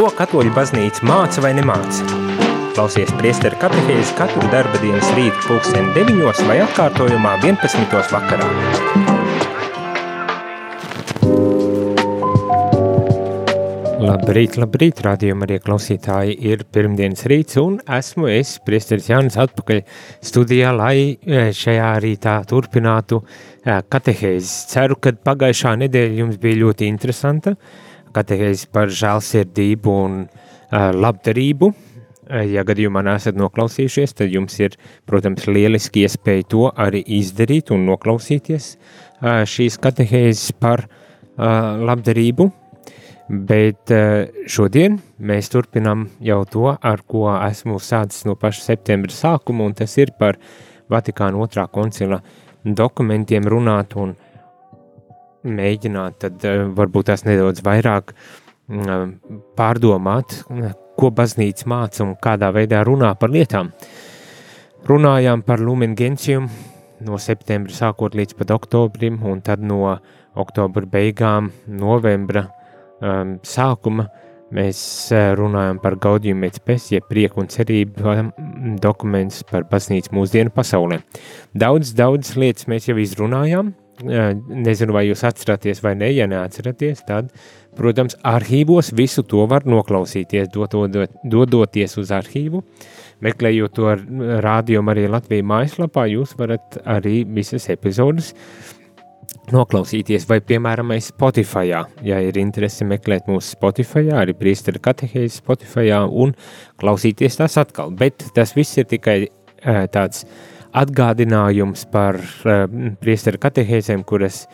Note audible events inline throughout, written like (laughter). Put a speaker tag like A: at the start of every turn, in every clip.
A: Ko katoļu baznīca māca vai nemāca? Klausies priesteru katehēzi katru darba dienas rītu pulksteni 9 vai atkārtojumā 11. vakarā. Labrīt, labrīt, rādījuma arī klausītāji ir pirmdienas rīts un esmu es, priesteris Jānis, atpakaļ studijā, lai e, šajā rītā turpinātu e, katehēzi. Ceru, ka pagājušā nedēļa jums bija ļoti interesanta, uh, katehēzi par žēlsirdību un uh, labdarību. Ja gadījumā neesat noklausījušies, tad jums ir, protams, lieliski iespēja to arī izdarīt un noklausīties uh, šīs katehēzes par uh, labdarību. Bet šodien mēs turpinām jau to, ar ko esmu sācis no paša septembra sākuma, un tas ir par Vatikāna otrā koncila dokumentiem runāt un uh, mēģināt tad eh, varbūt tās nedaudz vairāk mm, pārdomāt, ko baznīca māca un kādā veidā runā par lietām. Runājām par Lumen Gentium no septembra sākot līdz pat oktobrim, un tad no oktobra beigām, novembra um, sākuma mēs eh, runājam par Gaudium et Spes, jeb prieku un cerību mm, dokumentus par baznīcu mūsdienu pasaulē. Daudz, daudz lietas mēs jau izrunājām, Nezinu, vai jūs atceraties vai ne, ja neatceraties, tad, protams, arhīvos visu to var noklausīties, dodot, dodoties uz arhīvu. Meklējot to rādījumu arī Latvijas mājaslapā, jūs varat arī visas epizodes noklausīties, vai, piemēram, Spotify, ja ir interese meklēt mūsu Spotify, arī priestera katehēzi Spotify un klausīties tās atkal. Bet tas viss ir tikai tāds atgādinājums par uh, priesteru katehēzēm, kuras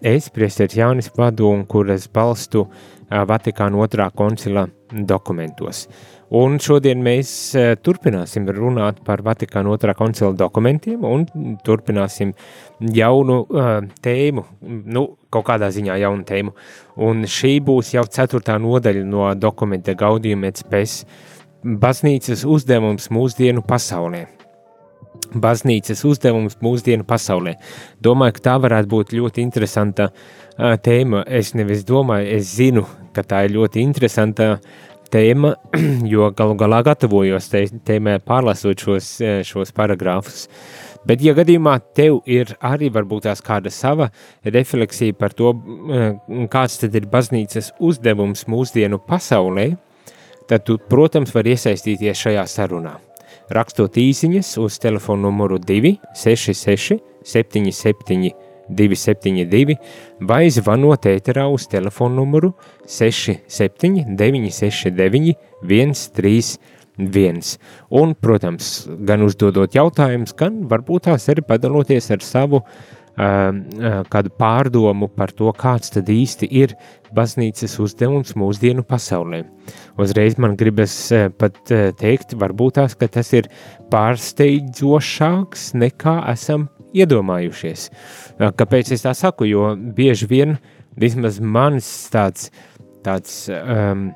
A: es, priesteris Jānis, vadu un kuras balstu uh, Vatikāna otrā koncila dokumentos. Un šodien mēs uh, turpināsim runāt par Vatikāna otrā koncila dokumentiem un turpināsim jaunu uh, tēmu, nu, kaut kādā ziņā jaunu tēmu. Un šī būs jau ceturtā nodaļa no dokumenta Gaudījuma et Spes baznīcas uzdevums mūsdienu pasaulē baznīcas uzdevums mūsdienu pasaulē. Domāju, ka tā varētu būt ļoti interesanta uh, tēma. Es nevis domāju, es zinu, ka tā ir ļoti interesanta tēma, (clears throat) jo galu galā gatavojos tēmē pārlasot šos, šos paragrāfus. Bet, ja gadījumā tev ir arī varbūt tās kāda sava refleksija par to, kāds tad ir baznīcas uzdevums mūsdienu pasaulē, tad tu, protams, var iesaistīties šajā sarunā rakstot īsiņas uz telefonu numuru 266 77 272 vai zvanot ēterā uz telefonu numuru 67 969 131. Un, protams, gan uzdodot jautājumus, gan varbūt tās arī padaloties ar savu uh, kādu pārdomu par to, kāds tad īsti ir baznīcas uzdevums mūsdienu pasaulē. Uzreiz man gribas pat teikt, varbūt tās, ka tas ir pārsteidzošāks nekā esam iedomājušies. Kāpēc es tā saku? Jo bieži vien vismaz mans tāds, tāds um,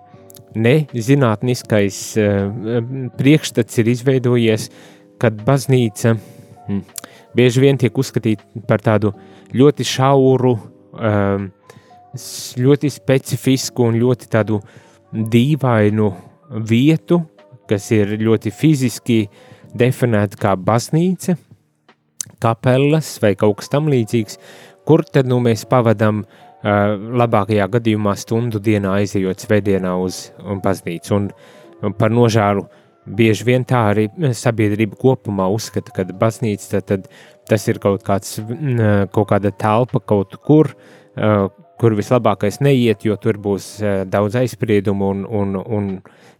A: nezinātniskais um, priekšstats ir izveidojies, kad baznīca hmm, bieži vien tiek uzskatīta par tādu ļoti šauru, um, ļoti specifisku un ļoti tādu dīvainu vietu, kas ir ļoti fiziski definēta kā baznīca, kapelas vai kaut kas tam līdzīgs, kur tad nu mēs pavadām uh, labākajā gadījumā stundu dienā aizejot svētdienā uz baznīcu. Un, un par nožēlu uh, bieži vien tā arī sabiedrība kopumā uzskata, ka baznīca tad, tas ir kaut, kāds, kaut kāda telpa kaut kur, kur vislabākais neiet, jo tur būs daudz aizspriedumu un, un, un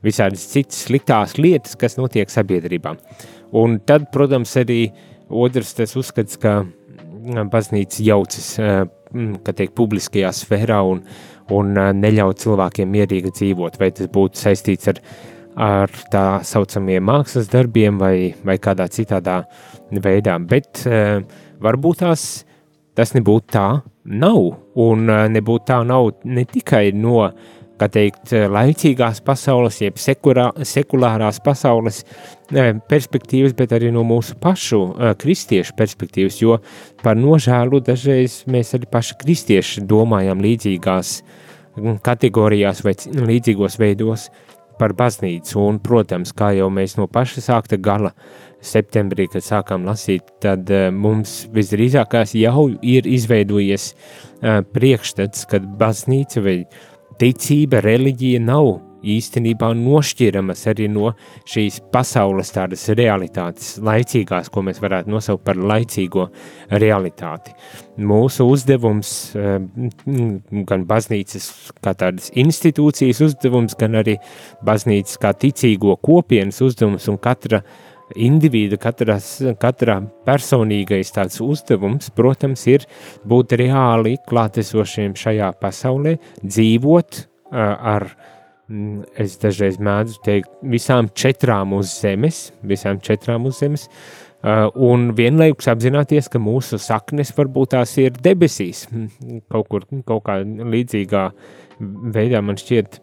A: visādas citas sliktās lietas, kas notiek sabiedrībā. Un tad, protams, arī otrs tas uzskats, ka baznīca jaucas, ka tiek publiskajā sfērā un, un neļauj cilvēkiem mierīgi dzīvot, vai tas būtu saistīts ar ar tā saucamiem mākslas darbiem vai, vai kādā citādā veidā, bet uh, varbūt tās tas nebūtu tā nav, un uh, nebūtu tā nav ne tikai no, kā teikt, laicīgās pasaules, jeb sekurā, sekulārās pasaules uh, perspektīvas, bet arī no mūsu pašu uh, kristiešu perspektīvas, jo par nožēlu dažreiz mēs arī paši kristieši domājam līdzīgās kategorijās vai līdzīgos veidos par baznīcu. Un, protams, kā jau mēs no paša sākta gala septembrī, kad sākām lasīt, tad uh, mums visdrīzākās jau ir izveidojies uh, priekšstats, ka baznīca vai ticība, reliģija nav īstenībā nošķiramas arī no šīs pasaules tādas realitātes, laicīgās, ko mēs varētu nosaukt par laicīgo realitāti. Mūsu uzdevums, eh, gan baznīcas kā tādas institūcijas uzdevums, gan arī baznīcas kā ticīgo kopienas uzdevums un katra individu, katras, katrā personīgais tāds uzdevums, protams, ir būt reāli klātesošiem šajā pasaulē, dzīvot uh, ar es dažreiz mēdzu teikt, visām četrām uz zemes, visām četrām uz zemes, uh, un vienlaikus apzināties, ka mūsu saknes varbūt tās ir debesīs, mm, kaut kur, kaut kā līdzīgā veidā man šķiet,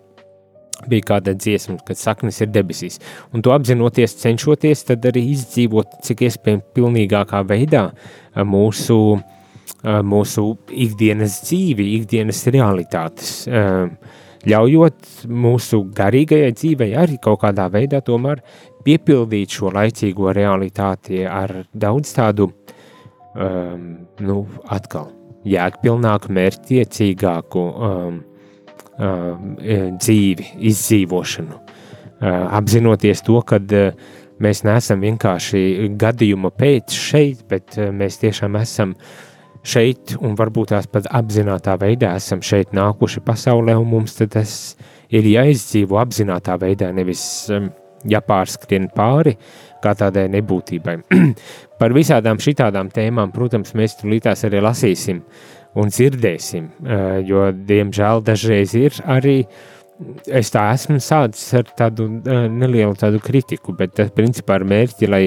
A: bija kāda dziesma, kad saknes ir debesīs. Un to apzinoties, cenšoties, arī izdzīvot, cik iespējams, pilnīgākā veidā uh, mūsu, uh, mūsu ikdienas dzīvi, ikdienas realitātes. Uh, ļaujot mūsu garīgajai dzīvei arī kaut kādā veidā tomēr piepildīt šo laicīgo realitāti ar daudz tādu, um, nu, atkal, jēgpilnāku, mērķtiecīgāku um, um, dzīvi, izdzīvošanu. Uh, apzinoties to, ka uh, mēs neesam vienkārši gadījuma pēc šeit, bet uh, mēs tiešām esam uh, šeit, un varbūt tās pat apzinātā veidā esam šeit nākuši pasaulē, un mums tas ir jāizdzīvo apzinātā veidā, nevis um, jāpārskrien pāri kā tādai nebūtībai. (clears throat) Par visādām šitādām tēmām, protams, mēs tulītās arī lasīsim un dzirdēsim, uh, jo, diemžēl, dažreiz ir arī es tā esmu sācis ar tādu uh, nelielu tādu kritiku, bet tas principā ar mērķi, lai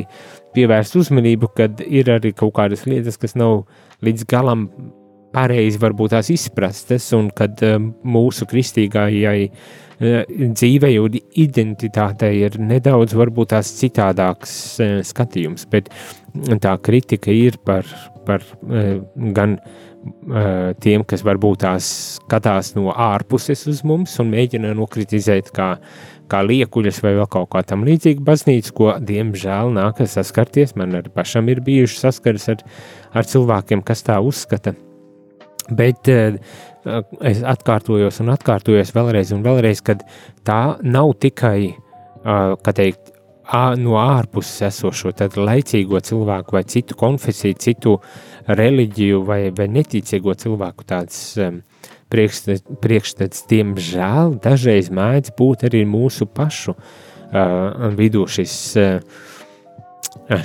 A: pievērst uzmanību, kad ir arī kaut kādas lietas, kas nav līdz galam pareizi varbūt tās izprastas, un kad um, mūsu kristīgājai uh, dzīvei un identitātei ir nedaudz varbūt tās citādāks uh, skatījums, bet tā kritika ir par, par gan tiem, kas varbūt tās skatās no ārpuses uz mums un mēģina nokritizēt kā kā liekuļas vai vēl kaut kā tam līdzīga baznīca, ko diemžēl nākas saskarties. Man arī pašam ir bijuši saskaras ar, ar cilvēkiem, kas tā uzskata. Bet uh, es atkārtojos un atkārtojos vēlreiz un vēlreiz, ka tā nav tikai, kā teikt, no ārpuses esošo, tad laicīgo cilvēku vai citu konfesiju, citu reliģiju vai, vai neticīgo cilvēku tāds um, priekšstats, diemžēl, dažreiz mēdz būt arī mūsu pašu uh, vidū šis, uh,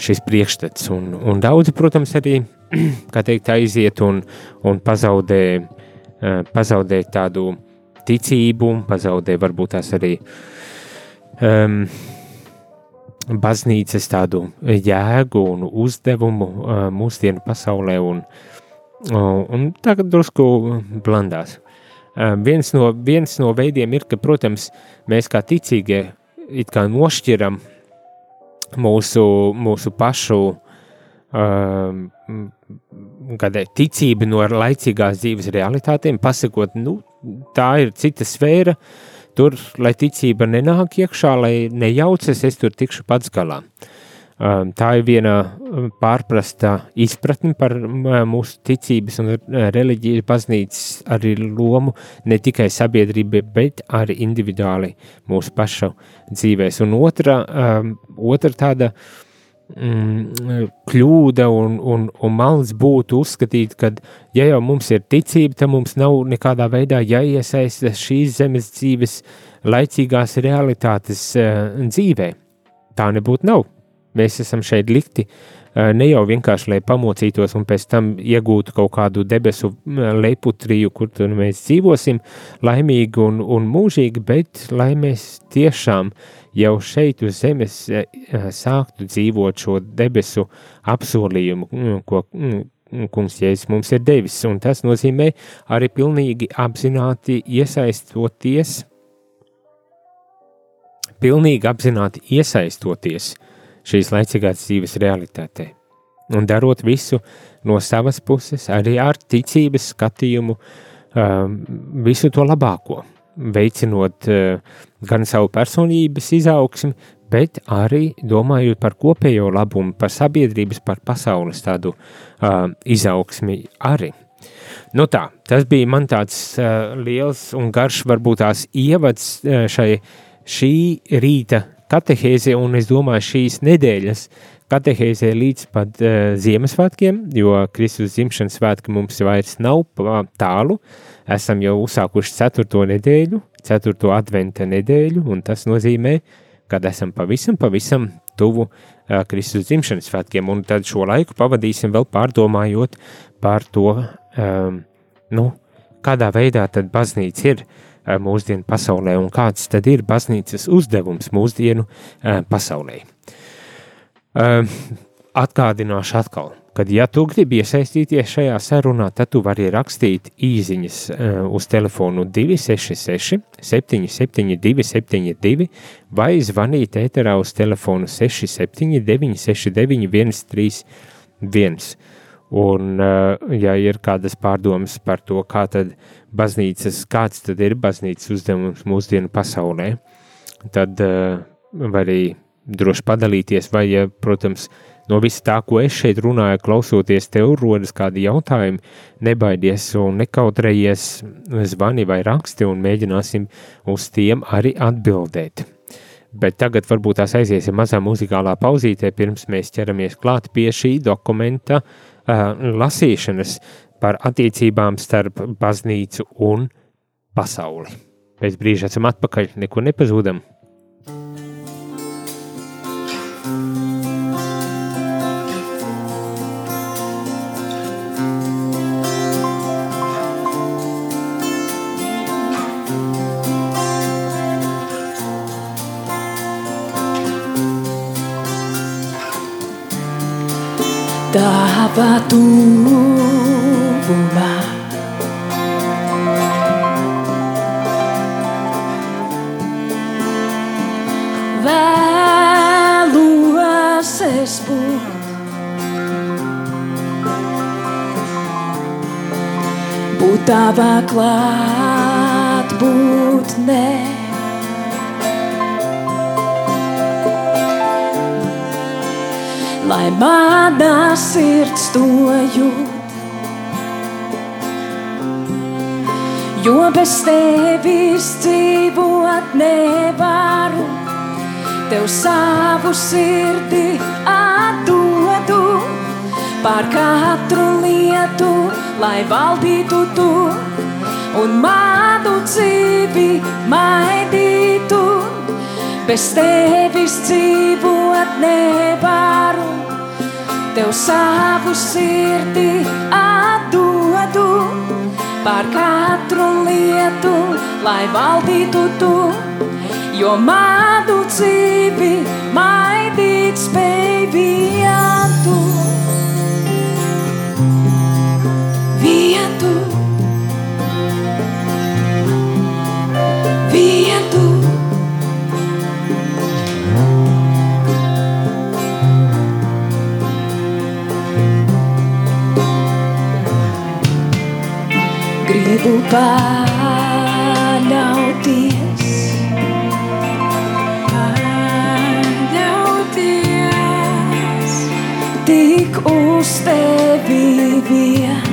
A: šis priekšstats. Un, un daudzi, protams, arī (clears throat) teikt, aiziet un, un pazaudē, uh, pazaudē tādu ticību, pazaudē varbūt tās arī um, baznīcas tādu jēgu un uzdevumu uh, mūsdienu pasaulē. Un, uh, Un tagad drusku blandās. Viens no, viens no veidiem ir, ka, protams, mēs kā ticīgie it kā nošķiram mūsu, mūsu pašu um, kādai ticību no laicīgās dzīves realitātēm, pasakot, nu, tā ir cita sfēra, tur, lai ticība nenāk iekšā, lai nejaucas, es tur tikšu pats galā. Uh, Um, tā ir viena um, pārprasta izpratne par um, mūsu ticības un uh, reliģijas baznīcas arī lomu ne tikai sabiedrībai, bet arī individuāli mūsu pašu dzīvēs. Un otra, otra tāda mm, kļūda un, un, un mals būtu uzskatīt, ka, ja jau mums ir ticība, tad mums nav nekādā veidā jāiesaista šīs zemes dzīves laicīgās realitātes uh, dzīvē. Tā nebūtu nav. Mēs esam šeit likti ne jau vienkārši, lai pamocītos un pēc tam iegūtu kaut kādu debesu leputriju, kur tur mēs dzīvosim laimīgi un, un mūžīgi, bet lai mēs tiešām jau šeit uz zemes sāktu dzīvot šo debesu apsolījumu, ko kungs Jēzus mums ir devis. Un tas nozīmē arī pilnīgi apzināti iesaistoties, pilnīgi apzināti iesaistoties uh, šīs laicīgās dzīves realitātē. Un darot visu no savas puses, arī ar ticības skatījumu, visu to labāko, veicinot gan savu personības izaugsmi, bet arī domājot par kopējo labumu, par sabiedrības, par pasaules tādu uh, izaugsmi arī. Nu tā, tas bija man tāds uh, liels un garš, varbūt tās ievads uh, šai šī rīta katehēze, un es domāju, šīs nedēļas katehēzē līdz pat uh, Ziemassvētkiem, jo Kristus dzimšanas svētki mums vairs nav tālu. Esam jau uzsākuši ceturto nedēļu, ceturto adventa nedēļu, un tas nozīmē, kad esam pavisam, pavisam tuvu uh, Kristus dzimšanas svētkiem, un tad šo laiku pavadīsim vēl pārdomājot par to, um, nu, kādā veidā tad baznīca ir uh, mūsdienu pasaulē, un kāds tad ir baznīcas uzdevums mūsdienu uh, pasaulē. Uh, atgādināšu atkal, kad ja tu gribi iesaistīties šajā sarunā, tad tu vari rakstīt īziņas uh, uz telefonu 266 772 72 vai zvanīt ēterā uz telefonu 679 69 131. Un, uh, ja ir kādas pārdomas par to, kā tad baznīcas, kāds tad ir baznīcas uzdevums mūsdienu pasaulē, tad uh, var arī droši padalīties, vai, ja, protams, no visa tā, ko es šeit runāju, klausoties tev, rodas kādi jautājumi, nebaidies un nekautrējies, zvani vai raksti un mēģināsim uz tiem arī atbildēt. Bet tagad varbūt tās aiziesim mazā muzikālā pauzītē, pirms mēs ķeramies klāt pie šī dokumenta uh, lasīšanas par attiecībām starp baznīcu un pasauli. Pēc brīža esam atpakaļ, neko nepazūdam.
B: Tava tuvumā. Vēlos es būt. Būt tavā klātbūtnē. Lai manā sirds to jūt. Jo bez tevis dzīvot nevaru, tev savu sirdi atdodu par katru lietu, lai valdītu tu un manu dzīvi maidītu. Bez tevis dzīvot nevaru, tev savu sirdi atdodu par katru lietu, lai valdītu tu, jo manu dzīvi maidīt spēj vien tu. Gribu paļauties. Paļauties tik uz tevi vien,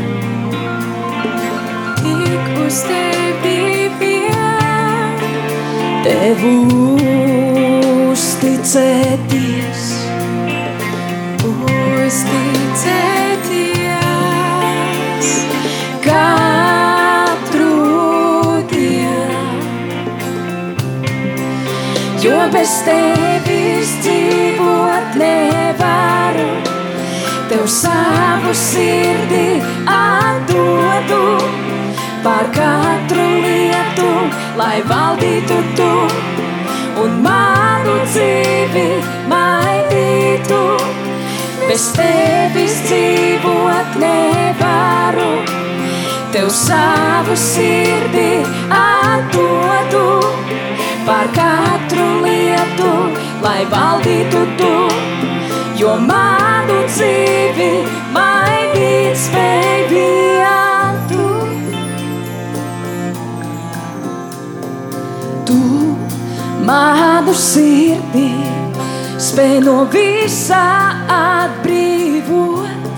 B: tik uz tevi vien, tev uzticēties, bez tevis dzīvot nevaru. Tev savu sirdi atdodu par katru lietu, lai valdītu tu un manu dzīvi maidītu. Bez tevis dzīvot nevaru, tev savu sirdi atdodu par katru lietu, lai valdītu tu, jo manu dzīvi maidīt spēj vien tu. Tu manu sirdī spēj no visā atbrīvot.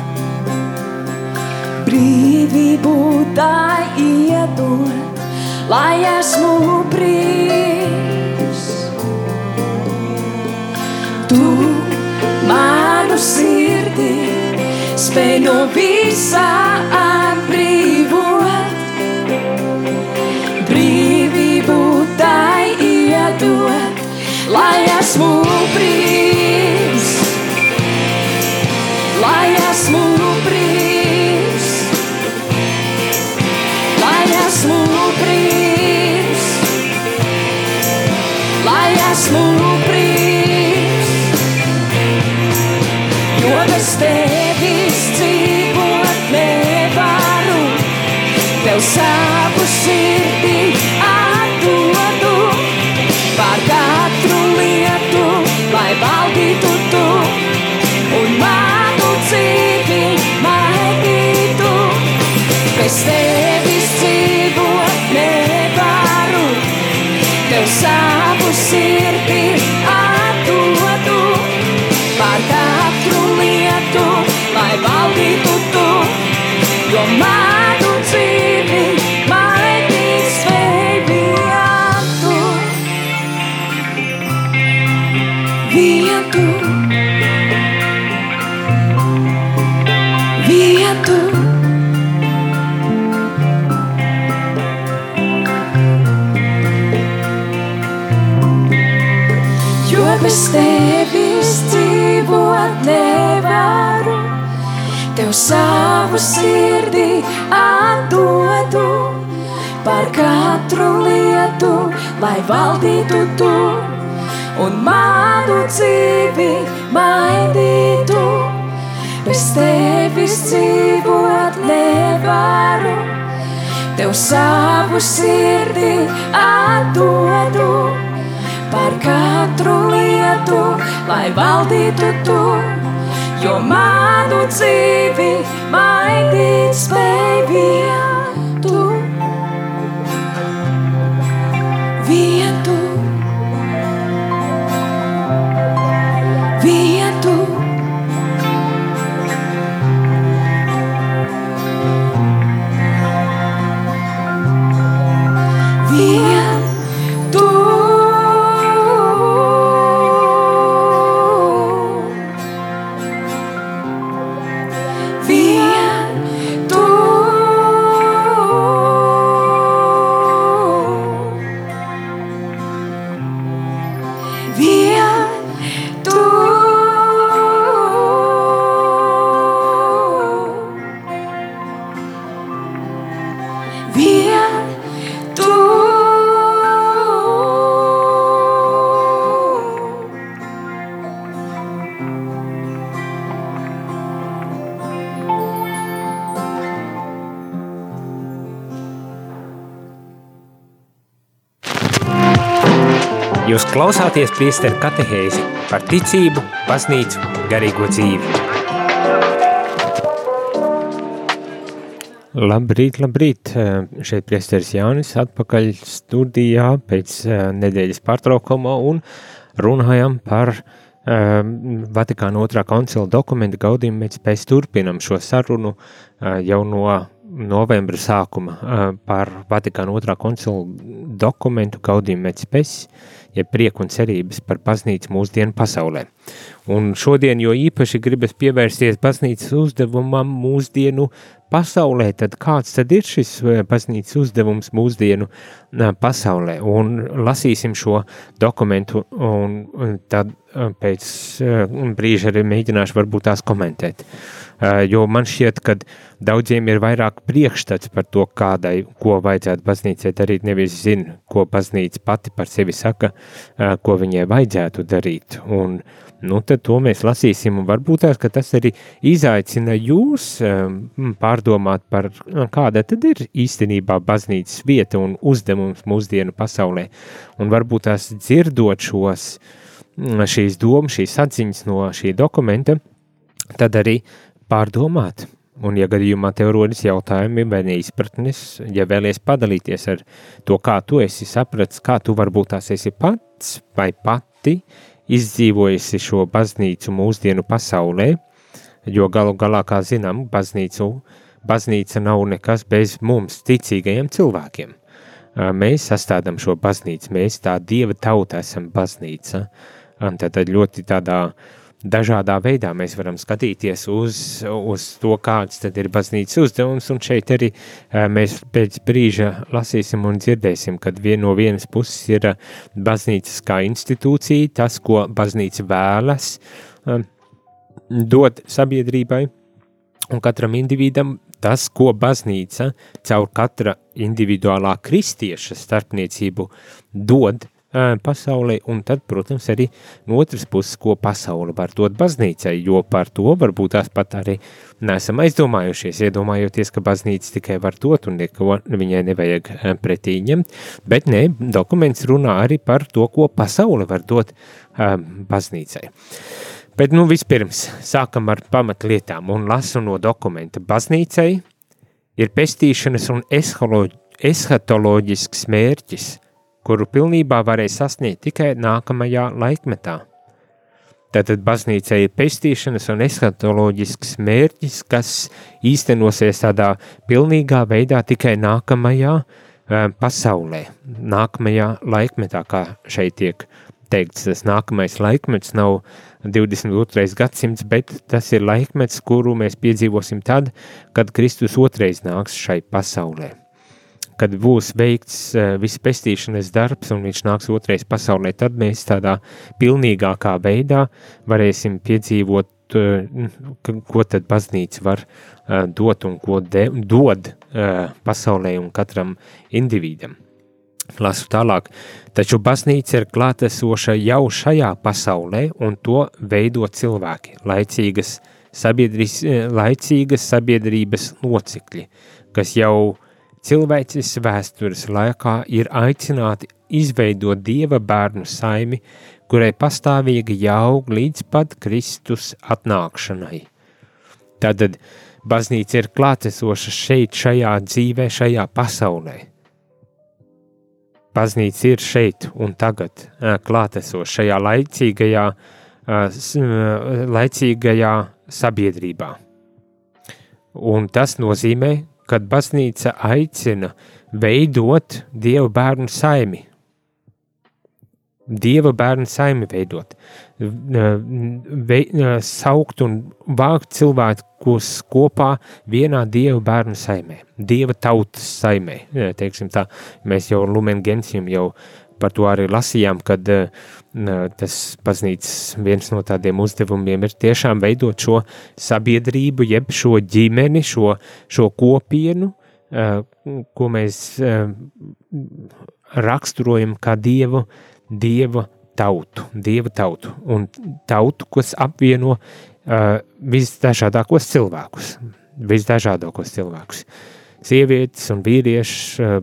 B: Brīvību tai iedot, lai esmu brīvs. Manu sirdī spēj no visā atbrīvot. Sirdī atdodu par katru lietu, lai valdītu tu un manu dzīvi mainītu. Bez tevis dzīvot nevaru, tev savu sirdī atdodu par katru lietu, lai valdītu tu, jo manu dzīvi mainīt spēj vien tu. Vien
A: klausāties priesteru katehēzi par ticību, baznīcu, garīgo dzīvi. Labrīt, labrīt! Šeit priesteris Jānis atpakaļ studijā pēc eh, nedēļas pārtraukuma un runājam par um, Vatikāna otrā koncila dokumentu gaudījumu. Mēs pēc turpinam šo sarunu jau no novembra sākuma par Vatikāna otrā koncila dokumentu gaudījumu pēc ja prieku un cerības par baznīcu mūsdienu pasaulē. Un šodien jo īpaši gribas pievērsties baznīcas uzdevumam mūsdienu pasaulē, tad kāds tad ir šis eh, baznīcas uzdevums mūsdienu eh, pasaulē? Un lasīsim šo dokumentu un un tad eh, pēc eh, brīža arī mēģināšu varbūt tās komentēt. Eh, Jo man šķiet, ka daudziem ir vairāk priekšstats par to, kādai, ko vajadzētu baznīcai darīt, nevis zina, ko baznīca pati par sevi saka, eh, ko viņai vajadzētu darīt. Un, nu, tad to mēs lasīsim, un varbūt tās, tas arī izaicina jūs um, pārdomāt par, uh, kāda tad ir īstenībā baznīcas vieta un uzdevums mūsdienu pasaulē. Un varbūt tās dzirdot šos, šīs domas, šīs atziņas no šī dokumenta, tad arī pārdomāt, Un, ja gadījumā tev rodas jautājumi vai neizpratnes, ja vēlies padalīties ar to, kā tu esi sapratis, kā tu varbūt tās esi pats vai pati izdzīvojusi šo baznīcu mūsdienu pasaulē, jo galu galā, kā zinām, baznīcu, baznīca nav nekas bez mums ticīgajiem cilvēkiem. Mēs sastādām šo baznīcu, mēs tā dieva tauta esam baznīca. Un tad ļoti tādā dažādā veidā mēs varam skatīties uz, uz to, kāds tad ir baznīcas uzdevums, un šeit arī mēs pēc brīža lasīsim un dzirdēsim, kad vien no vienas puses ir baznīcas kā institūcija, tas, ko baznīca vēlas dot sabiedrībai, un katram individam tas, ko baznīca caur katra individuālā kristieša starpniecību dod pasaulē, un tad, protams, arī no otras puses, ko pasaule var dot baznīcai, jo par to varbūt tās pat arī nesam aizdomājušies, iedomājoties, ka baznīca tikai var dot un neko viņai nevajag pretī ņemt, bet ne, dokuments runā arī par to, ko pasaule var dot um, baznīcai. Bet nu vispirms sākam ar pamatlietām un lasu no dokumenta. Baznīcai ir pestīšanas un eshatoloģisks mērķis, kuru pilnībā varēja sasniegt tikai nākamajā laikmetā. Tātad baznīcai ir pestīšanas un eshatoloģisks mērķis, kas īstenosies tādā pilnīgā veidā tikai nākamajā uh, pasaulē, nākamajā laikmetā, kā šeit tiek teikts. Tas nākamais laikmets nav uh, 22. gadsimts, bet tas ir laikmets, kuru mēs piedzīvosim tad, kad Kristus otrais nāks šai pasaulē. Kad būs veikts uh, viss pestīšanas darbs un viņš nāks otrais pasaulē, tad mēs tādā pilnīgākā veidā varēsim piedzīvot, uh, ko tad baznīca var uh, dot un ko de, dod pasaulē un katram individam. Lasu tālāk, taču baznīca ir klātesoša jau šajā pasaulē, un to veido cilvēki, laicīgas, laicīgas sabiedrības locekļi, kas jau cilvēces vēstures laikā ir aicināti izveidot dieva bērnu saimi, kurai pastāvīgi jāaug līdz pat Kristus atnākšanai. Tātad baznīca ir klātesoša šeit, šajā dzīvē, šajā pasaulē Baznīca ir šeit un tagad klātesoša šajā laicīgajā, laicīgajā sabiedrībā. Un tas nozīmē, ka baznīca aicina veidot Dieva bērnu saimi, Dieva bērnu saimi veidot, vei, saukt un vākt cilvēkus kopā vienā Dieva bērnu saimē, Dieva tautas saimē. Teiksim tā, mēs jau Lumen Gentium jau par to arī lasījām, kad tas baznīcas viens no tādiem uzdevumiem ir tiešām veidot šo sabiedrību, jeb šo ģimeni, šo, šo kopienu, ko mēs raksturojam kā Dievu dieva tautu, dieva tautu un tautu, kas apvieno visdažādākos cilvēkus, visdažādākos cilvēkus. Sievietes un vīrieši, uh,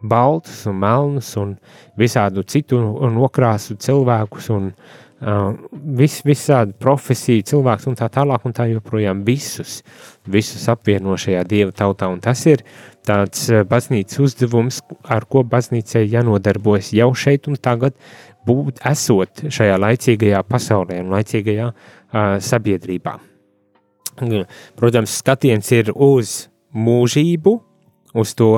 A: baltus un melnus un visādu citu nokrāsu cilvēkus un uh, vis, visādu profesiju cilvēkus un tā tālāk un tā joprojām visus, visus apvieno šajā dieva tautā un tas ir tāds eh, baznīcas uzdevums, ar ko baznīcai jānodarbojas jau šeit un tagad, būt esot šajā laicīgajā pasaulē un laicīgajā uh, sabiedrībā. Protams, skatiens ir uz mūžību, uz to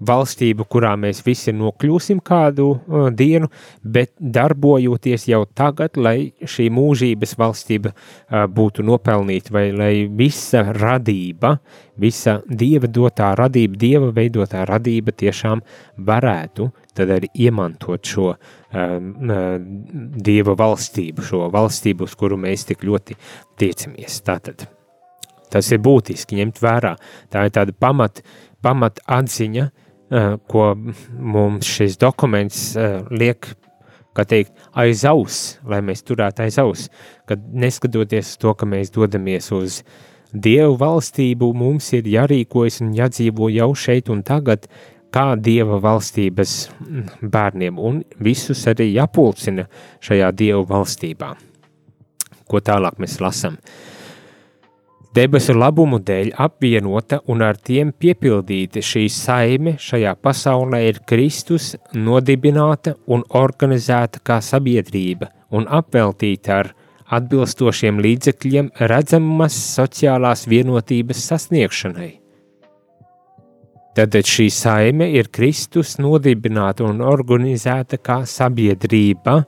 A: valstību, kurā mēs visi nokļūsim kādu uh, dienu, bet darbojoties jau tagad, lai šī mūžības valstība uh, būtu nopelnīta, vai lai visa radība, visa dieva dotā radība, dieva veidotā radība tiešām varētu tad arī iemantot šo um, uh, dieva valstību, šo valstību, uz kuru mēs tik ļoti tiecamies. Tātad tas ir būtiski ņemt vērā. Tā ir tāda pamat, pamat atziņa, Eh, ko mums šis dokuments eh, liek, kā teikt, aiz aus, lai mēs turētu aiz aus, kad neskatoties to, ka mēs dodamies uz Dievu valstību, mums ir jārīkojas un jādzīvo jau šeit un tagad, kā Dieva valstības mm, bērniem, un visus arī jāpulcina šajā Dieva valstībā. Ko tālāk mēs lasām? Debesu labumu dēļ apvienota un ar tiem piepildīta šī saime šajā pasaulē ir Kristus nodibināta un organizēta kā sabiedrība un apveltīta ar atbilstošiem līdzekļiem redzamas sociālās vienotības sasniegšanai. Tad šī saime ir Kristus nodibināta un organizēta kā sabiedrība,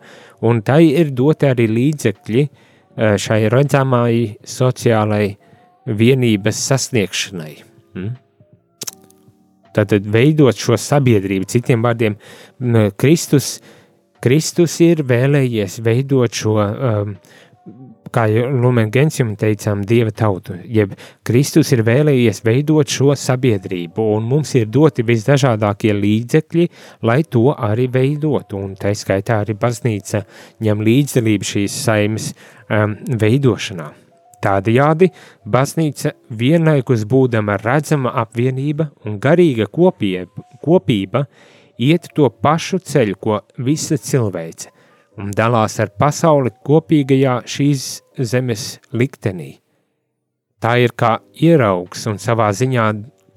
A: un tai ir doti arī līdzekļi eh, šai redzamai sociālai vienības sasniegšanai. Hmm? Tātad veidot šo sabiedrību, citiem vārdiem, Kristus, Kristus ir vēlējies veidot šo um, kā Lumen Gentium teicām, Dieva tautu, jeb Kristus ir vēlējies veidot šo sabiedrību, un mums ir doti visdažādākie līdzekļi, lai to arī veidotu, un tā skaitā arī baznīca ņem līdzdalību šīs saimes um, veidošanā. Tādējādi baznīca vienlaikus būdama redzama apvienība un garīga kopība, kopība iet to pašu ceļu, ko visa cilvēce – un dalās ar pasauli kopīgajā šīs zemes liktenī. Tā ir kā ieraugs un savā ziņā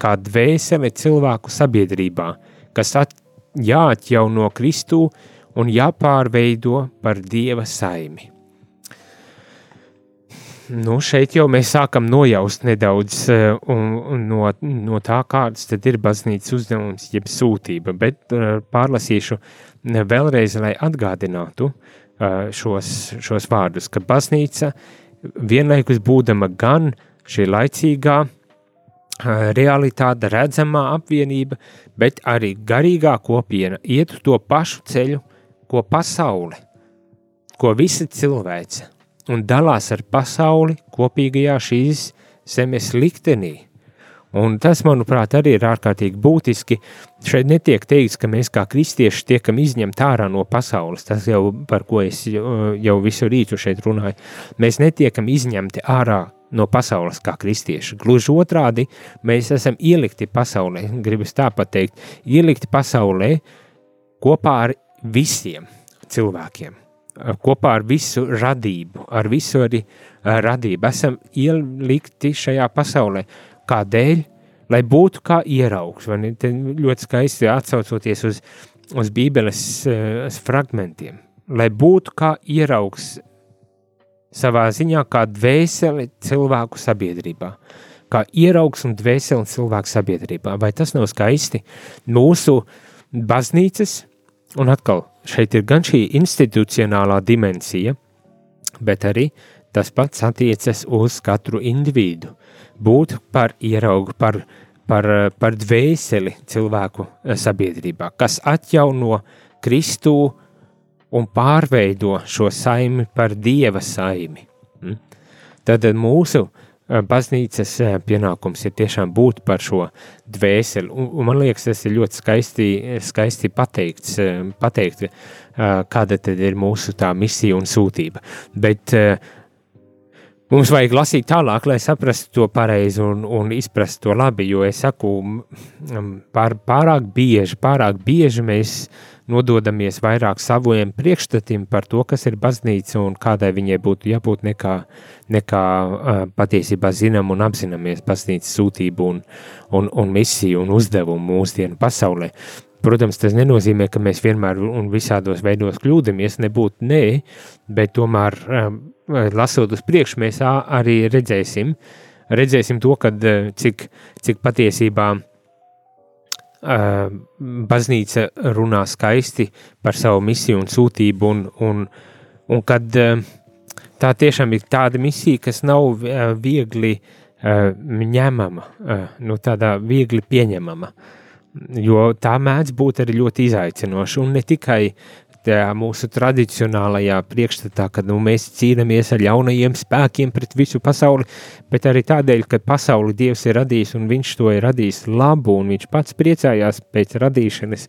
A: kā dvēsele cilvēku sabiedrībā, kas at, jāatjauno Kristū un jāpārveido par Dieva saimi. Nu, šeit jau mēs sākam nojaust nedaudz uh, no, no tā, kāds tad ir baznīcas uzdevums, jeb sūtība, bet uh, pārlasīšu vēlreiz, lai atgādinātu šos, šos vārdus, ka baznīca vienlaikus būdama gan šī laicīgā realitāte, redzamā apvienība, bet arī garīgā kopiena iet to pašu ceļu, ko pasaule, ko visa cilvēce, un dalās ar pasauli kopīgajā šīs zemes liktenī. Un tas, manuprāt, arī ir ārkārtīgi būtiski. Šeit netiek teikts, ka mēs kā kristieši tiekam izņemti ārā no pasaules. Tas jau par ko es jau visu rītu šeit runāju. Mēs netiekam izņemti ārā no pasaules kā kristieši. Gluži otrādi, mēs esam ielikti pasaulē, gribas tā pateikt, ielikti pasaulē kopā ar visiem cilvēkiem, kopā ar visu radību, ar visu arī radību. Esam ielikti šajā pasaulē Kādēļ? Lai būtu kā ieraugs? Te ļoti skaisti atsaucoties uz, uz Bībeles uh, fragmentiem. Lai būtu kā ieraugs savā ziņā, kā dvēseli cilvēku sabiedrībā. Kā ieraugs un dvēseli cilvēku sabiedrībā. Vai tas nav skaisti? Mūsu baznīcas, un atkal šeit ir gan šī institucionālā dimensija, bet arī tas pats attiecas uz katru individu būt par ieraugu, par, par, par dvēseli cilvēku eh, sabiedrībā, kas atjauno Kristu un pārveido šo saimi par Dieva saimi. Hm? Tad mūsu baznīcas eh, pienākums ir tiešām būt par šo dvēseli, un, un man liekas, tas ir ļoti skaisti, skaisti pateikts, pateikt, kāda tad ir mūsu tā misija un sūtība. Bet Mums vajag lasīt tālāk, lai saprastu to pareizi un, un izprastu to labi, jo es saku, pār, pārāk bieži, pārāk bieži mēs nododamies vairāk saviem priekšstatiem par to, kas ir baznīca un kādai viņai būtu jābūt nekā, nekā uh, patiesībā zinām un apzināmies baznīcas sūtību un, un, un misiju un uzdevumu mūsdienu pasaulē. Protams, tas nenozīmē, ka mēs vienmēr un visādos veidos kļūdāmies, nebūtu nē, bet tomēr um, lasot uz priekšu, mēs arī redzēsim, redzēsim to, kad, cik, cik patiesībā uh, baznīca runā skaisti par savu misiju un sūtību, un, un, un kad uh, tā tiešām ir tāda misija, kas nav uh, viegli uh, ņemama, uh, nu tādā viegli pieņemama, jo tā mēdz būt arī ļoti izaicinoša, un ne tikai tajā mūsu tradicionālajā priekšstatā, ka nu, mēs cīnāmies ar jaunajiem spēkiem pret visu pasauli, bet arī tādēļ, ka pasauli Dievs ir radījis un viņš to ir radījis labu, un viņš pats priecājās pēc radīšanas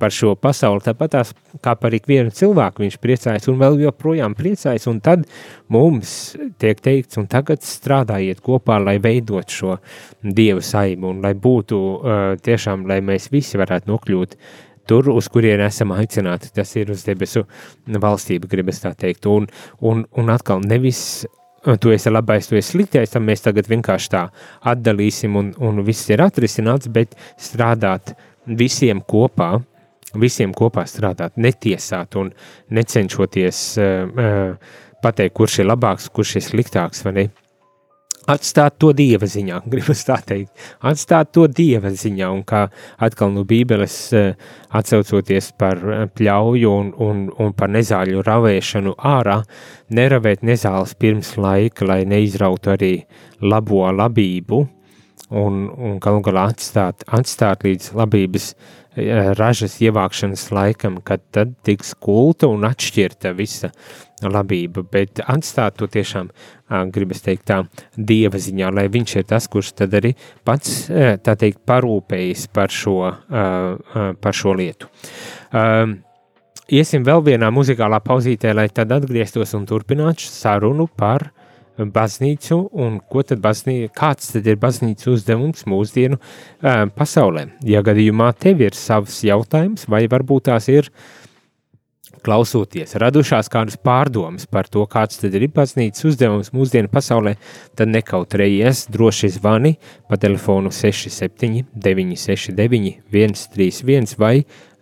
A: par šo pasauli, tāpat tās kā par ikvienu cilvēku viņš priecājas un vēl joprojām priecājas, un tad mums tiek teikts, un tagad strādājiet kopā, lai veidot šo Dieva saimu, un lai būtu uh, tiešām, lai mēs visi varētu nokļūt uh, tur, uz kurien esam aicināti, tas ir uz debesu valstību, gribas tā teikt. Un, un, un atkal nevis tu esi labais, tu esi sliktais, tad mēs tagad vienkārši tā atdalīsim un, un viss ir atrisināts, bet strādāt visiem kopā, visiem kopā strādāt, netiesāt un necenšoties uh, uh, pateikt, kurš ir labāks, kurš ir sliktāks, vai ne? Atstāt to dieva ziņā, (laughs) gribas tā teikt, atstāt to dieva ziņā, un kā atkal no Bībeles uh, atcaucoties par pļauju un, un, un par nezāļu ravēšanu ārā, neravēt nezāles pirms laika, lai neizrautu arī labo labību, un, un galu galā atstāt, atstāt līdz labības uh, ražas ievākšanas laikam, kad tad tiks kulta un atšķirta visa labība, bet atstāt to tiešām, gribas teikt tā, dieva ziņā, lai viņš ir tas, kurš tad arī pats, tā teikt, parūpējis par šo, par šo lietu. Iesim vēl vienā muzikālā pauzītē, lai tad atgrieztos un turpinātu sarunu par baznīcu un ko tad baznīca, kāds tad ir baznīcas uzdevums mūsdienu uh, pasaulē. Ja gadījumā tev ir savs jautājums, vai varbūt tās ir klausoties, radušās kādas pārdomas par to, kāds tad ir baznīcas uzdevums mūsdienu pasaulē, tad nekautrējies, droši zvani pa telefonu 67 969 131 vai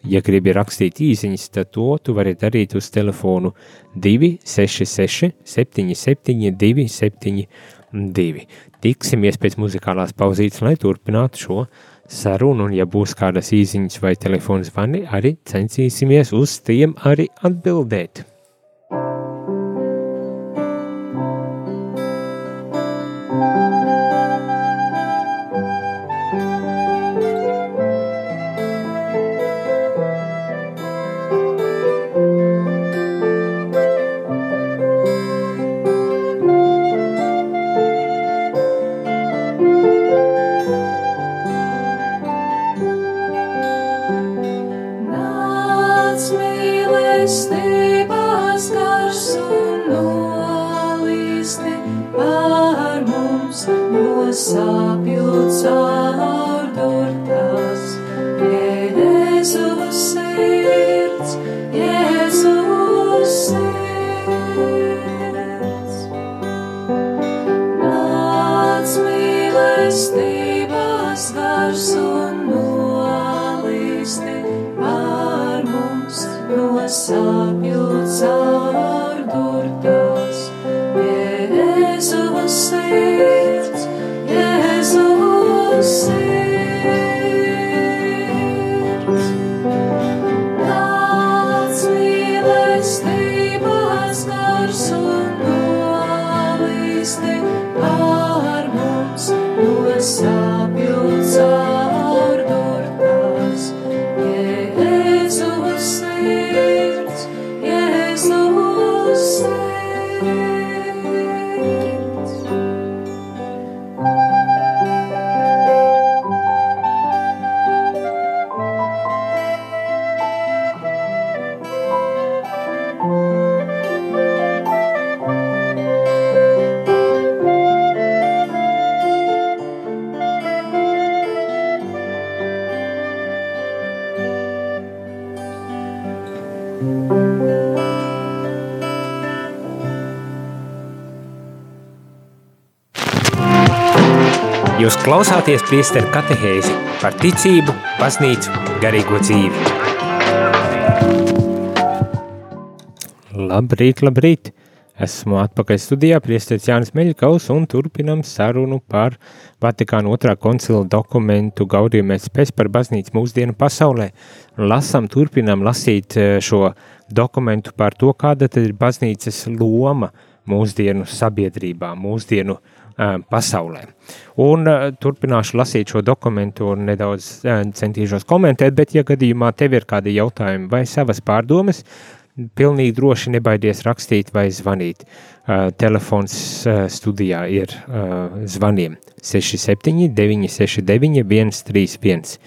A: Ja gribi rakstīt īsiņas, tad to tu vari darīt uz telefonu 266 77 272. Tiksimies pēc muzikālās pauzītes, lai turpinātu šo sarunu, un ja būs kādas īsiņas vai telefona zvani, arī censīsimies uz tiem arī atbildēt. Klausāties priesteru katehēzi par ticību, baznīcu, garīgo dzīvi. Labrīt, labrīt! Esmu atpakaļ studijā, priesteris Jānis Meļkaus un turpinam sarunu par Vatikāna otrā koncila dokumentu gaudījumēs pēc par baznīcu mūsdienu pasaulē. Lasam, turpinam lasīt eh, šo dokumentu par to, kāda tad ir baznīcas loma mūsdienu sabiedrībā, mūsdienu uh, pasaulē. Un turpināšu lasīt šo dokumentu un nedaudz centīšos komentēt, bet, ja gadījumā tev ir kādi jautājumi vai savas pārdomas, pilnīgi droši nebaidies rakstīt vai zvanīt. Telefons studijā ir zvaniem 67 969 131.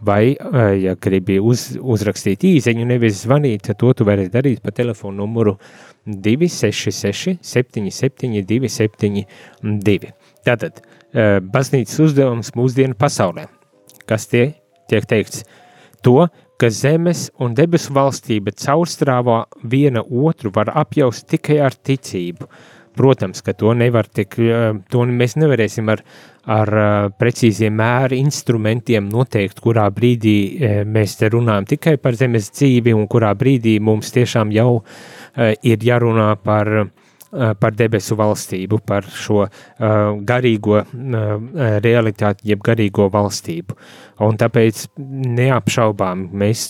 A: Vai, ja gribi uz, uzrakstīt īziņu, nevis zvanīt, to tu vari darīt pa telefonu numuru 67969 266, 77, 272. Tātad, baznīcas uzdevums mūsdienu pasaulē. Kas tie tiek teikts? To, ka zemes un debesu valstība caurstrāvā viena otru var apjaust tikai ar ticību. protams, ka to nevar tik, to mēs nevarēsim ar, ar precīziem mēru instrumentiem noteikt, kurā brīdī mēs te runājam tikai par zemes dzīvi un kurā brīdī mums tiešām jau ir jārunā par par debesu valstību, par šo uh, garīgo uh, realitāti, jeb garīgo valstību. Un tāpēc neapšaubām mēs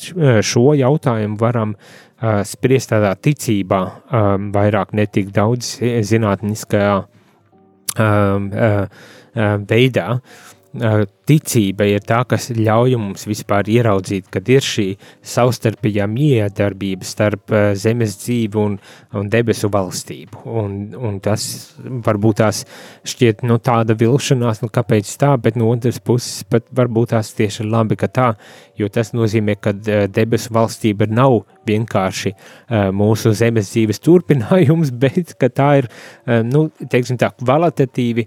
A: šo jautājumu varam uh, spriest tādā ticībā, um, vairāk netik daudz zinātniskajā um, uh, uh, veidā. Uh, ticība ir tā, kas ļauj mums vispār ieraudzīt, kad ir šī savstarpējā miedarbība starp zemes dzīvi un, un debesu valstību. Un, un tas varbūt tās šķiet nu, tāda vilšanās, nu kāpēc tā, bet no otras puses pat varbūt tās tieši labi, ka tā, jo tas nozīmē, ka debesu valstība nav vienkārši mūsu zemes dzīves turpinājums, (laughs) bet ka tā ir, nu, teiksim tā, kvalitatīvi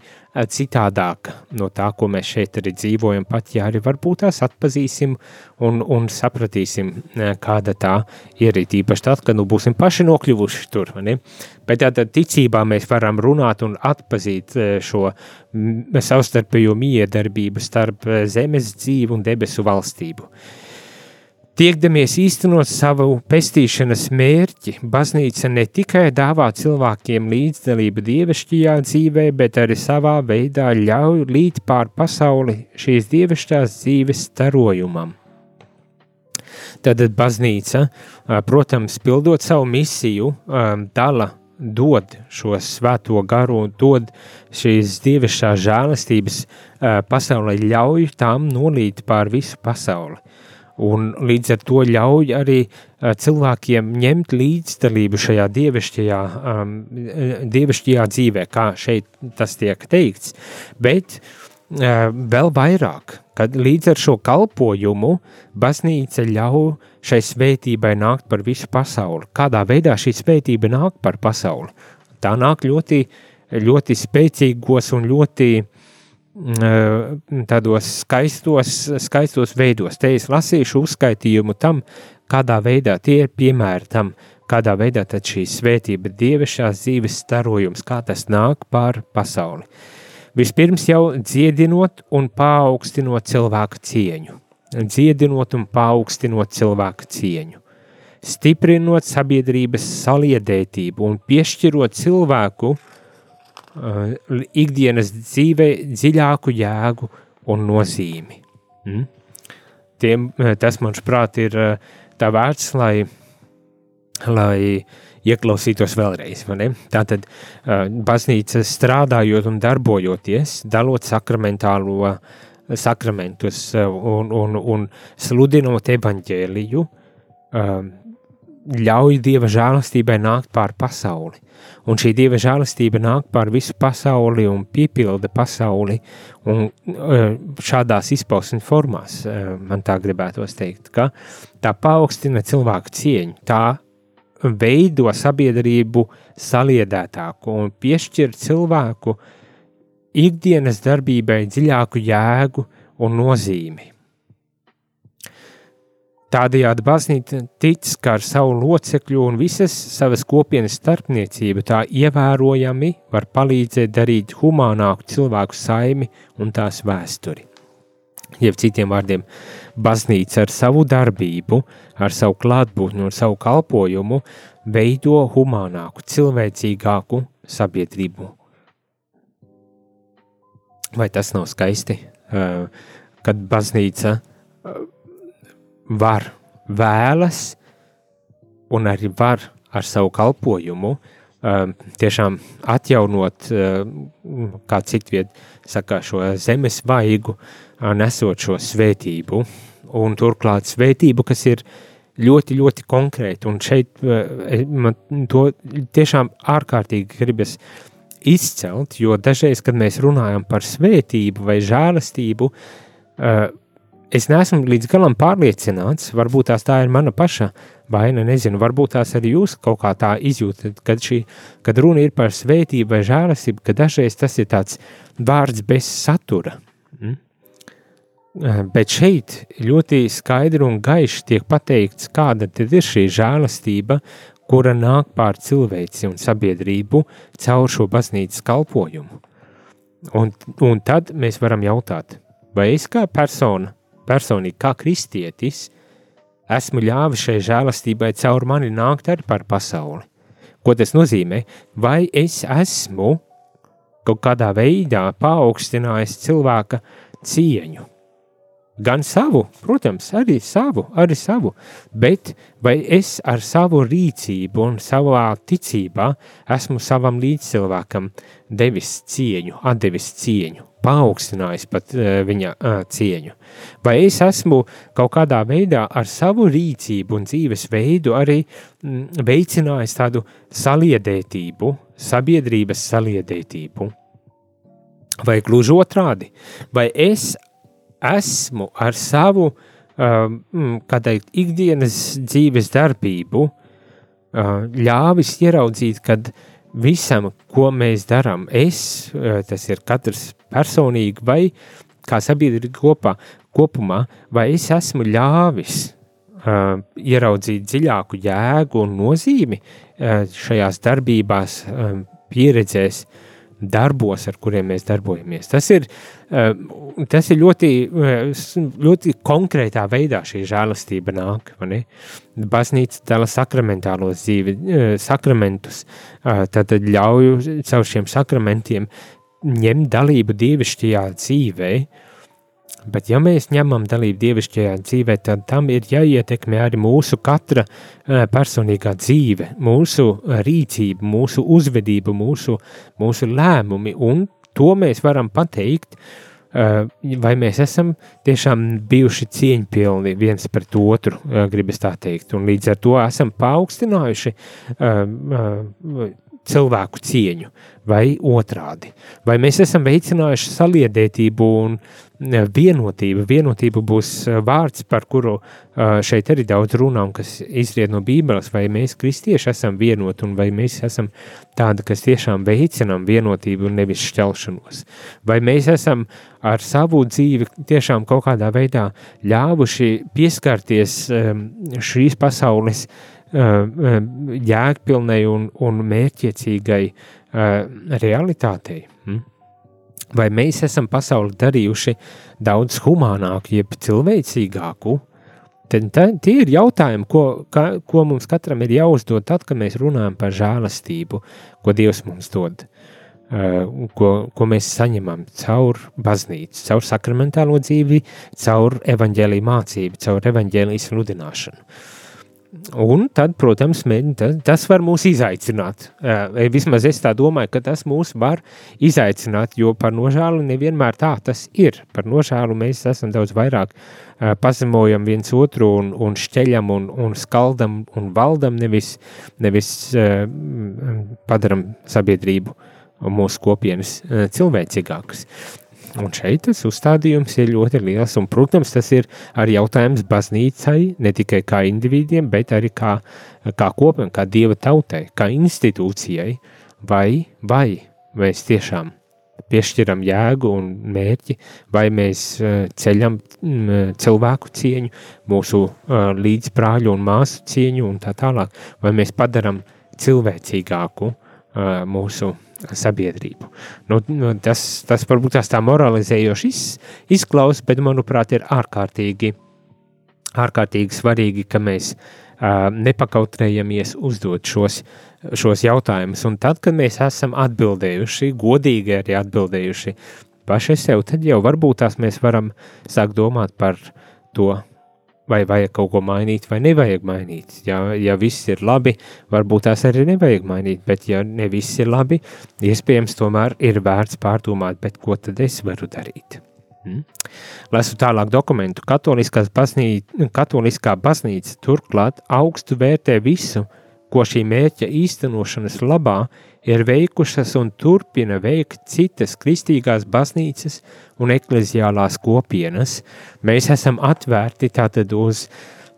A: citādāka no tā, ko mēs šeit arī dzīvojam, pat ja arī varbūt tās atpazīsim un, un sapratīsim, kāda tā ir, īpaši tad, kad nu būsim paši nokļuvuši tur? Bet tātad ticībā mēs varam runāt un atpazīt šo savstarpējo miedarbību starp zemes dzīvu un debesu valstību. Tiekdamies īstenot savu pestīšanas mērķi, baznīca ne tikai dāvā cilvēkiem līdzdalību dievišķajā dzīvē, bet arī savā veidā ļauj līdz pār pasauli šīs dievišķās dzīves starojumam. Tad baznīca, protams, pildot savu misiju, dala, dod šo svēto garu, dod šīs dievišķās žēlastības pasaulē, ļauj tām nolīt pār visu pasauli un līdz ar to ļauj arī uh, cilvēkiem ņemt līdzdalību šajā dievišķajā, um, dievišķajā dzīvē, kā šeit tas tiek teikts, bet uh, vēl vairāk, kad līdz ar šo kalpojumu baznīca ļauj šai svētībai nākt par visu pasauli. Kādā veidā šī svētība nāk par pasauli? Tā nāk ļoti, ļoti spēcīgos un ļoti uh, tādos skaistos, skaistos veidos. Te es lasīšu uzskaitījumu tam, kādā veidā tie ir piemēri tam, kādā veidā tad šī svētība, dievišķās dzīves starojums, kā tas nāk pār pasauli. Vispirms jau dziedinot un paaugstinot cilvēku cieņu. Dziedinot un paaugstinot cilvēku cieņu. Stiprinot sabiedrības saliedētību un piešķirot cilvēku uh, ikdienas dzīvē dziļāku jēgu un nozīmi. Mm? Tiem, uh, tas, manuprāt, ir uh, tā vērts, lai, lai ieklausītos vēlreiz. Tātad uh, baznīca strādājot un darbojoties, dalot sakramentālo sakramentus un, un, un sludinot evaņģēliju, ļauj Dieva žēlastībai nākt pār pasauli un šī dieva žēlastība nāk pār visu pasauli un piepilda pasauli, un e, šādās izpausmes formās e, man tā gribētos teikt, ka tā paaugstina cilvēku cieņu, tā veido sabiedrību saliedētāku un piešķir cilvēku ikdienas darbībai dziļāku jēgu un nozīmi. Tādējādi baznīca tic, ka ar savu locekļu un visas savas kopienas starpniecību tā ievērojami var palīdzēt darīt humānāku cilvēku saimi un tās vēsturi. Jeb citiem vārdiem, baznīca ar savu darbību, ar savu klātbūtni un savu kalpojumu veido humānāku, cilvēcīgāku sabiedrību. Vai tas nav skaisti, kad baznīca var, vēlas un arī var ar savu kalpojumu um, tiešām atjaunot, um, kā citviet saka, šo zemes vaigu, nesot šo svētību, un turklāt svētību, kas ir ļoti, ļoti konkrēti, un šeit uh, man to tiešām ārkārtīgi gribas izcelt, jo dažreiz, kad mēs runājam par svētību vai žēlastību, uh, es neesmu līdz galam pārliecināts, varbūt tās tā ir mana paša vaina, nezinu, varbūt tās arī jūs kaut kā tā izjūtat, kad, šī, kad runa ir par svētību vai žēlastību, ka dažreiz tas ir tāds vārds bez satura. Mm? Bet šeit ļoti skaidri un gaiši tiek pateikts, kāda tad ir šī žēlastība, kura nāk pār cilvēci un sabiedrību caur šo baznīcas kalpojumu. Un, un tad mēs varam jautāt, vai es kā persona, personīgi kā kristietis, esmu ļāvis šai žēlastībai caur mani nākt arī par pasauli. Ko tas nozīmē? Vai es esmu kaut kādā veidā paaugstinājis cilvēka cieņu? Gan savu, protams, arī savu, arī savu, bet vai es ar savu rīcību un savā ticībā esmu savam līdzcilvēkam devis cieņu, atdevis cieņu, paaugstinājis pat uh, viņa uh, cieņu? Vai es esmu kaut kādā veidā ar savu rīcību un dzīves veidu arī mm, veicinājis tādu saliedētību, sabiedrības saliedētību? Vai gluži otrādi, vai es esmu ar savu um, teikt, ikdienas dzīves darbību uh, ļāvis ieraudzīt, kad visam, ko mēs darām, es, uh, tas ir katrs personīgi vai kā sabiedrība kopā, kopumā, vai es esmu ļāvis uh, ieraudzīt dziļāku jēgu un nozīmi uh, šajās darbībās, uh, pieredzēs, darbos, ar kuriem mēs darbojamies. Tas ir, eh, tas ir ļoti, eh, ļoti konkrētā veidā šī žēlastība nāk. Baznīca dala sakramentālo dzīvi, eh, sakramentus, tad ļauj caur šiem sakramentiem ņemt dalību dievišķajā dzīvē, Bet, ja mēs ņemam dalību dievišķajā dzīvē, tad tam ir jāietekmē arī mūsu katra personīgā dzīve, mūsu rīcība, mūsu uzvedība, mūsu, mūsu lēmumi, un to mēs varam pateikt, vai mēs esam tiešām bijuši cieņpilni viens pret otru, gribas tā teikt, un līdz ar to esam paaugstinājuši cilvēku cieņu, vai otrādi. Vai mēs esam veicinājuši saliedētību un vienotību. Vienotība būs eh, vārds, par kuru eh, šeit arī daudz runā un kas izriet no Bībeles, vai mēs kristieši esam vienoti un vai mēs esam tādi, kas tiešām veicinām vienotību un nevis šķelšanos. Vai mēs esam ar savu dzīvi tiešām kaut kādā veidā ļāvuši pieskarties ehm, šīs pasaules ehm, jēgpilnai un, un mērķiecīgai eh, realitātei. Hmm? vai mēs esam pasauli darījuši daudz humānāku, jeb cilvēcīgāku, tad tā, tie ir jautājumi, ko, ka, ko mums katram ir jāuzdod tad, kad mēs runājam par žēlastību, ko Dievs mums dod, uh, ko, ko mēs saņemam caur baznīcu, caur sakramentālo dzīvi, caur evaņģēlīju mācību, caur evaņģēlijas sludināšanu. Un tad, protams, tas var mūs izaicināt. Vismaz es tā domāju, ka tas mūs var izaicināt, jo par nožēlu nevienmēr tā tas ir. Par nožēlu mēs esam daudz vairāk pazemojam viens otru un, un šķeļam un, un skaldam un valdam, nevis, nevis padaram sabiedrību mūsu kopienas cilvēcīgākas. Un šeit tas uzstādījums ir ļoti liels, un, protams, tas ir arī jautājums baznīcai, ne tikai kā individiem, bet arī kā, kā kopam, kā dieva tautai, kā institūcijai, vai, vai mēs tiešām piešķiram jēgu un mērķi, vai mēs uh, ceļam mm, cilvēku cieņu, mūsu uh, līdzbrāļu un māsu cieņu un tā tālāk, vai mēs padaram cilvēcīgāku uh, mūsu sabiedrību. Nu, nu, tas, tas varbūt tās tā moralizējoši iz, izklausās, bet manuprāt, ir ārkārtīgi, ārkārtīgi svarīgi, ka mēs uh, nepakautrējamies uzdot šos, šos jautājumus. Un tad, kad mēs esam atbildējuši, godīgi arī atbildējuši paši sev, tad jau varbūt tās mēs varam sākt domāt par to, vai vajag kaut ko mainīt, vai nevajag mainīt. Ja, ja viss ir labi, varbūt tās arī nevajag mainīt, bet ja ne viss ir labi, iespējams, tomēr ir vērts pārdomāt, bet ko tad es varu darīt. Hmm? Lasu tālāk dokumentu. Baznīca, katoliskā baznīca turklāt augstu vērtē visu, ko šī mērķa īstenošanas labā ir veikušas un turpina veikt citas kristīgās baznīcas un ekleziālās kopienas. Mēs esam atvērti tātad uz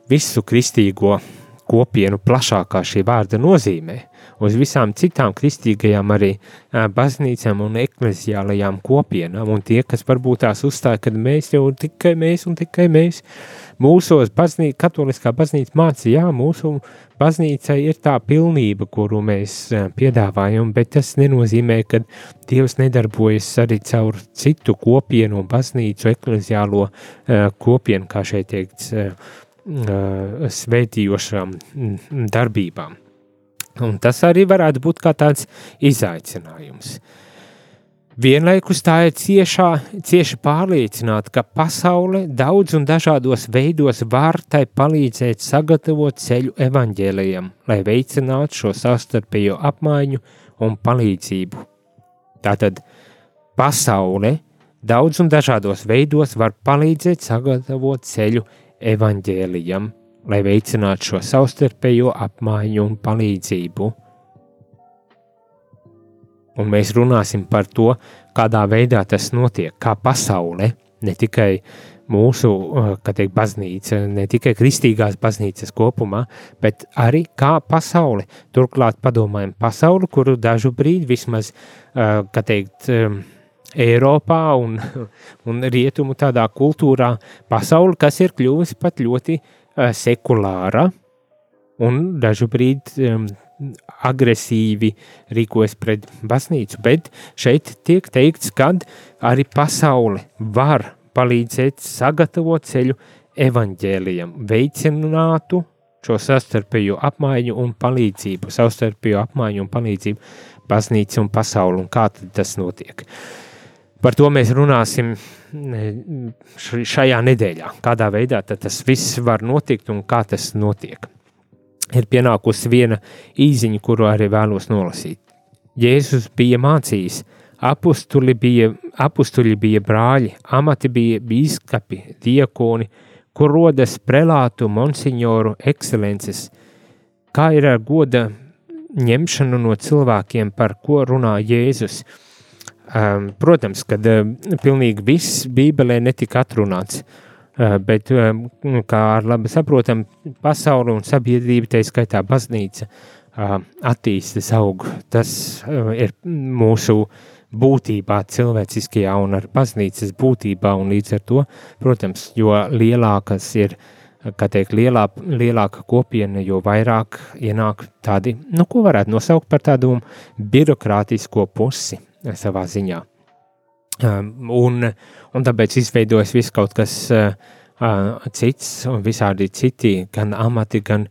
A: visu kristīgo kopienu plašākā šī vārda nozīmē, uz visām citām kristīgajām arī baznīcām un ekleziālajām kopienām, un tie, kas varbūt tās uzstāja, ka mēs jau tikai mēs un tikai mēs, mūsos baznīca, katoliskā baznīca māca, jā, mūsu baznīca ir tā pilnība, kuru mēs piedāvājam, bet tas nenozīmē, ka Dievs nedarbojas arī caur citu kopienu un baznīcu ekleziālo kopienu, kā šeit teikts, svētījošām darbībām. Un tas arī varētu būt kā tāds izaicinājums. Vienlaikus tā ir ciešā, cieši pārliecināta, ka pasaule daudz un dažādos veidos var tai palīdzēt sagatavot ceļu evaņģēlējiem, lai veicinātu šo savstarpējo apmaiņu un palīdzību. Tātad pasaule daudz un dažādos veidos var palīdzēt sagatavot ceļu evaņģēlijam, lai veicinātu šo savstarpējo apmaiņu un palīdzību. Un mēs runāsim par to, kādā veidā tas notiek, kā pasaule, ne tikai mūsu teikt, baznīca, ne tikai kristīgās baznīcas kopumā, bet arī kā pasaule. Turklāt padomājam pasauli, kuru dažu brīdi vismaz, kā teikt, Eiropā un, (laughs) un rietumu tādā kultūrā pasauli, kas ir kļuvusi pat ļoti uh, sekulāra un dažu brīdi um, agresīvi rīkojas pret baznīcu, bet šeit tiek teikts, ka arī pasaule var palīdzēt sagatavot ceļu evaņģēlijam, veicinātu šo savstarpējo apmaiņu un palīdzību, savstarpējo apmaiņu un palīdzību baznīca un pasauli, un kā tas notiek. Uh, Par to mēs runāsim šajā nedēļā, kādā veidā tas viss var notikt un kā tas notiek. Ir pienākusi viena īziņa, kuru arī vēlos nolasīt. Jēzus bija mācījis, apustuļi bija, apustuļi bija brāļi, amati bija bīskapi, diakoni, kur rodas prelātu, monsignoru, ekscelences, kā ir ar goda ņemšanu no cilvēkiem, par ko runā Jēzus – Um, protams, ka uh, pilnīgi viss Bībelē netika atrunāts, uh, bet, um, kā ar labi saprotam, pasaule un sabiedrība, tā skaitā baznīca, uh, attīstas aug. Tas uh, ir mūsu būtībā, cilvēciskajā un ar baznīcas būtībā, un līdz ar to, protams, jo lielākas ir, kā teikt, lielā, lielāka kopiena, jo vairāk ienāk tādi, nu, ko varētu nosaukt par tādu birokrātisko pusi savā ziņā. Um, un, un tāpēc izveidojas viss kaut kas uh, cits un visādi citi, gan amati, gan,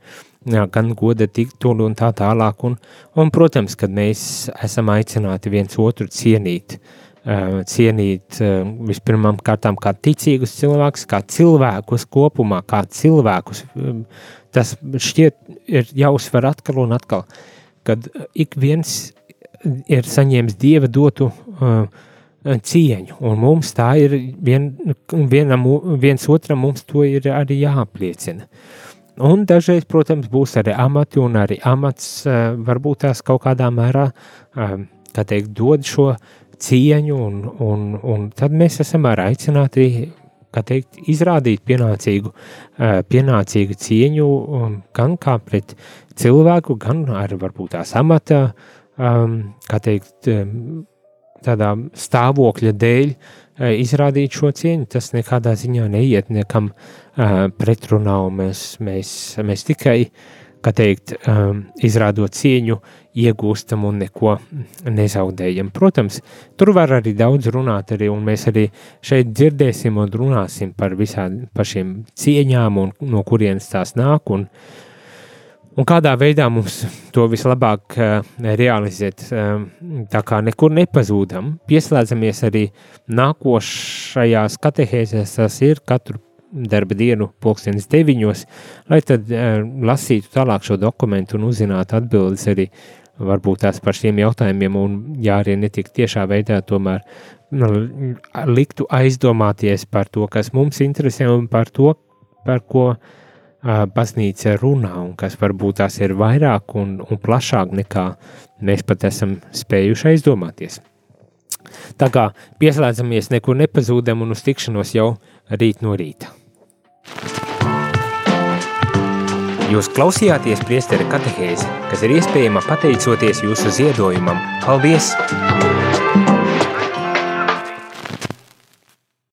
A: jā, gan goda tituli un tā tālāk. Un, un, protams, kad mēs esam aicināti viens otru cienīt, uh, cienīt uh, vispirmām kārtām kā ticīgus cilvēkus, kā cilvēkus kopumā, kā cilvēkus. Um, tas šķiet ir jāuzsver atkal un atkal, kad ik viens ir saņēmis dieva dotu uh, cieņu, un mums tā ir vien, vienam, viens otram, mums to ir arī jāapliecina. Un dažreiz, protams, būs arī amati, un arī amats uh, varbūt tās kaut kādā mērā, uh, kā teikt, dod šo cieņu, un, un, un tad mēs esam arī aicināti, kā teikt, izrādīt pienācīgu, uh, pienācīgu cieņu um, gan kā pret cilvēku, gan arī varbūt tās amata um, kā teikt, um, tādā stāvokļa dēļ uh, izrādīt šo cieņu, tas nekādā ziņā neiet nekam uh, pretrunā, un mēs, mēs, mēs tikai, kā teikt, um, izrādot cieņu, iegūstam un neko nezaudējam. Protams, tur var arī daudz runāt, arī, un mēs arī šeit dzirdēsim un runāsim par visām par šīm cieņām un no kurienes tās nāk, un uh, Un kādā veidā mums to vislabāk uh, realizēt, uh, tā kā nekur nepazūdam, pieslēdzamies arī nākošajās katehēzēs, tas ir katru darba dienu, pulkstenis deviņos, lai tad uh, lasītu tālāk šo dokumentu un uzzinātu atbildes arī varbūt tās par šiem jautājumiem, un ja arī netik tiešā veidā tomēr nu, liktu aizdomāties par to, kas mums interesē un par to, par ko uh, baznīca runā un kas varbūt tās ir vairāk un, un plašāk nekā mēs pat esam spējuši aizdomāties. Tā kā pieslēdzamies, nekur nepazūdam un uz tikšanos jau rīt no rīta. Jūs klausījāties priesteri katehēzi, kas ir iespējama pateicoties jūsu ziedojumam. Paldies!